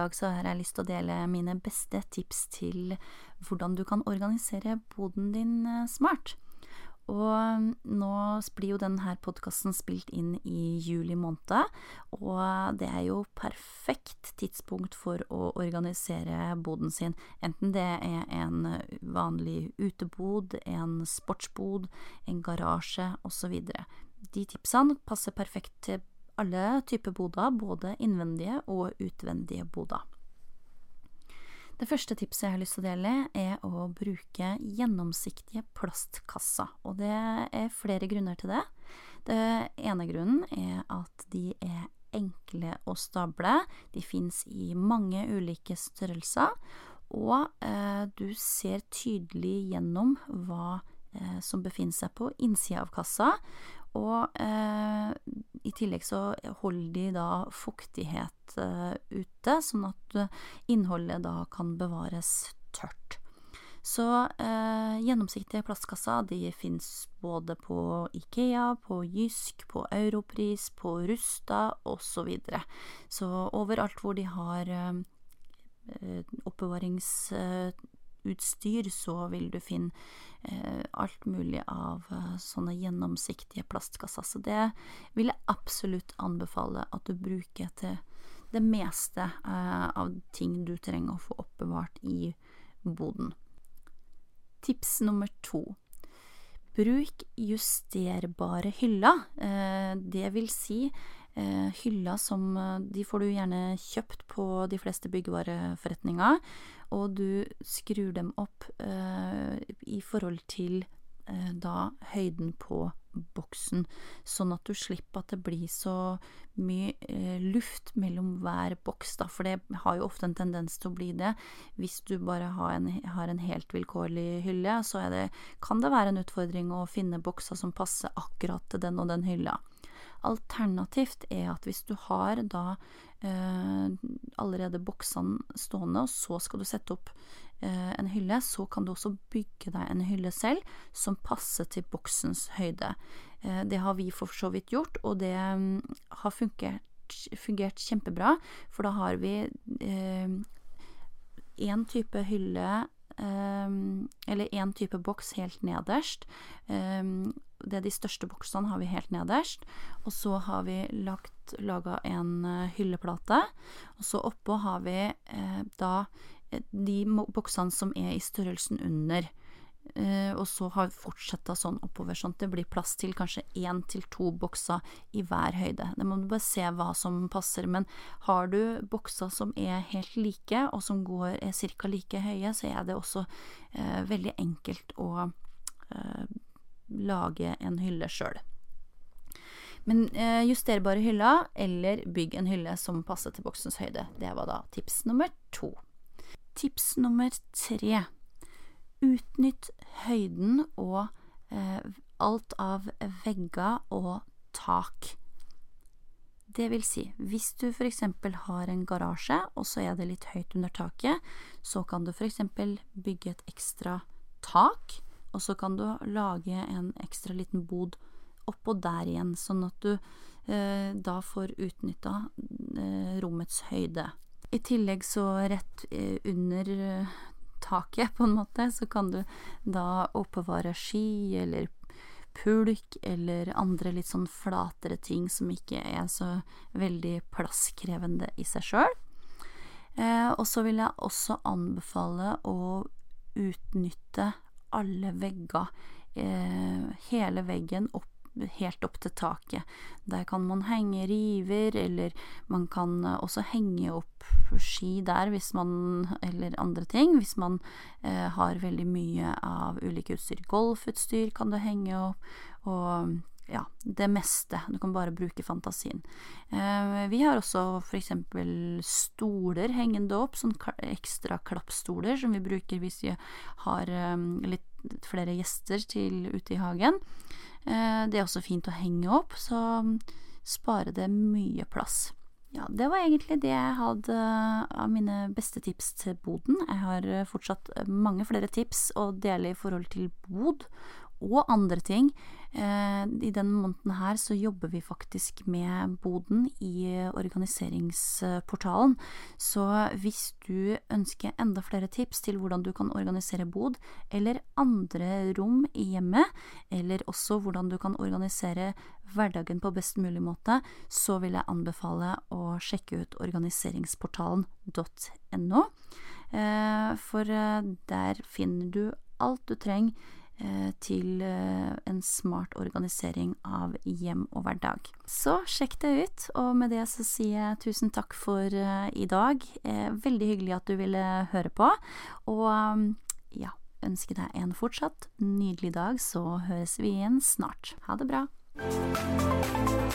Dag så har jeg lyst til å dele mine beste tips til hvordan du kan organisere boden din eh, smart. Og nå blir jo denne podkasten spilt inn i juli måned, og det er jo perfekt tidspunkt for å organisere boden sin, enten det er en vanlig utebod, en sportsbod, en garasje osv. De tipsene passer perfekt til alle typer boder, både innvendige og utvendige boder. Det første tipset jeg har lyst til å dele, er å bruke gjennomsiktige plastkasser. Og det er flere grunner til det. Det ene grunnen er at de er enkle å stable. De fins i mange ulike størrelser. Og eh, du ser tydelig gjennom hva eh, som befinner seg på innsida av kassa. Og eh, i tillegg så holder de da fuktighet eh, ute, sånn at eh, innholdet da kan bevares tørt. Så eh, gjennomsiktige plastkasser de fins både på Ikea, på Jysk, på Europris, på Rusta osv. Så, videre. så overalt hvor de har eh, eh oppbevarings utstyr, så vil du finne eh, alt mulig av eh, sånne gjennomsiktige plastkasser. Så det vil jeg absolutt anbefale at du bruker til det meste eh, av ting du trenger å få oppbevart i boden. Tips nummer to. Bruk justerbare hyller. Eh, det vil si hylla som eh, De får du gjerne kjøpt på de fleste byggevareforretninger, og du skrur dem opp eh, i forhold til eh, da høyden på boksen, sånn at du slipper at det blir så mye eh, luft mellom hver boks, da, for det har jo ofte en tendens til å bli det. Hvis du bare har en, har en helt vilkårlig hylle, så det, kan det være en utfordring å finne bokser som passer akkurat til den og den hylla. Alternativt er at hvis du har da eh, allerede boksene stående, og så skal du sette opp eh, en hylle, så kan du også bygge deg en hylle selv som passer til boksens høyde. Eh, det har vi for så vidt gjort, og det mm, har fungert, fungert kjempebra, for da har vi én eh, type hylle eller én type boks helt nederst. Um, det er de største boksene har vi helt nederst. Og så har vi lagt laga en uh, hylleplate. Og så oppå har vi uh, da eh, de boksene som er i størrelsen under. Uh, og så har fortsetta sånn oppover, sånn at det blir plass til kanskje én til to bokser i hver høyde. Det må du bare se hva som passer. Men har du bokser som er helt like, og som går, er ca. like høye, så er det også eh, veldig enkelt å eh, lage en hylle sjøl. Men justerbare hyller, eller bygg en hylle som passer til boksens høyde. Det var da tips nummer to. Tips nummer tre Utnytt høyden og eh, alt av vegger og tak. Det vil si, hvis du eksempel har en garasje, og så er det litt høyt under taket, så kan du eksempel bygge et ekstra tak, og så kan du lage en ekstra liten bod oppå der igjen, sånn at du eh, da får utnytta eh, rommets høyde. I tillegg så rett eh, under taket, på en måte, så kan du da oppbevare ski eller pulk eller andre litt sånn flatere ting som ikke er så veldig plasskrevende i seg sjøl. Eh, og så vil jeg også anbefale å utnytte alle vegger, eh, hele veggen opp helt opp til taket. Der kan man henge river, eller man kan eh, også henge opp ski der hvis man Eller andre ting. Hvis man eh, har veldig mye av ulike utstyr. Golfutstyr kan du henge opp, og ja, det meste. Du kan bare bruke fantasien. Eh, vi har også eksempel stoler hengende opp, sånn ekstra klappstoler som vi bruker hvis vi har eh, litt flere gjester til ute i hagen. Eh, det er også fint å henge opp, så sparer det mye plass. Ja, det var egentlig det jeg hadde av mine beste tips til boden. Jeg har fortsatt mange flere tips å dele i forhold til bod og andre ting. Eh, I denne måneden her så jobber vi faktisk med boden i organiseringsportalen. Så hvis du ønsker enda flere tips til hvordan du kan organisere bod, eller andre rom i hjemmet, eller også hvordan du kan organisere hverdagen på best mulig måte, så vil jeg anbefale å sjekke ut organiseringsportalen.no. Eh, for eh, der finner du alt du trenger til eh, en smart organisering av hjem og hverdag. Så sjekk det ut, og med det så sier jeg tusen takk for eh, i dag. Veldig hyggelig at du ville høre på, og ja, ønsker deg en fortsatt nydelig dag, så høres vi igjen snart. Ha det bra. thank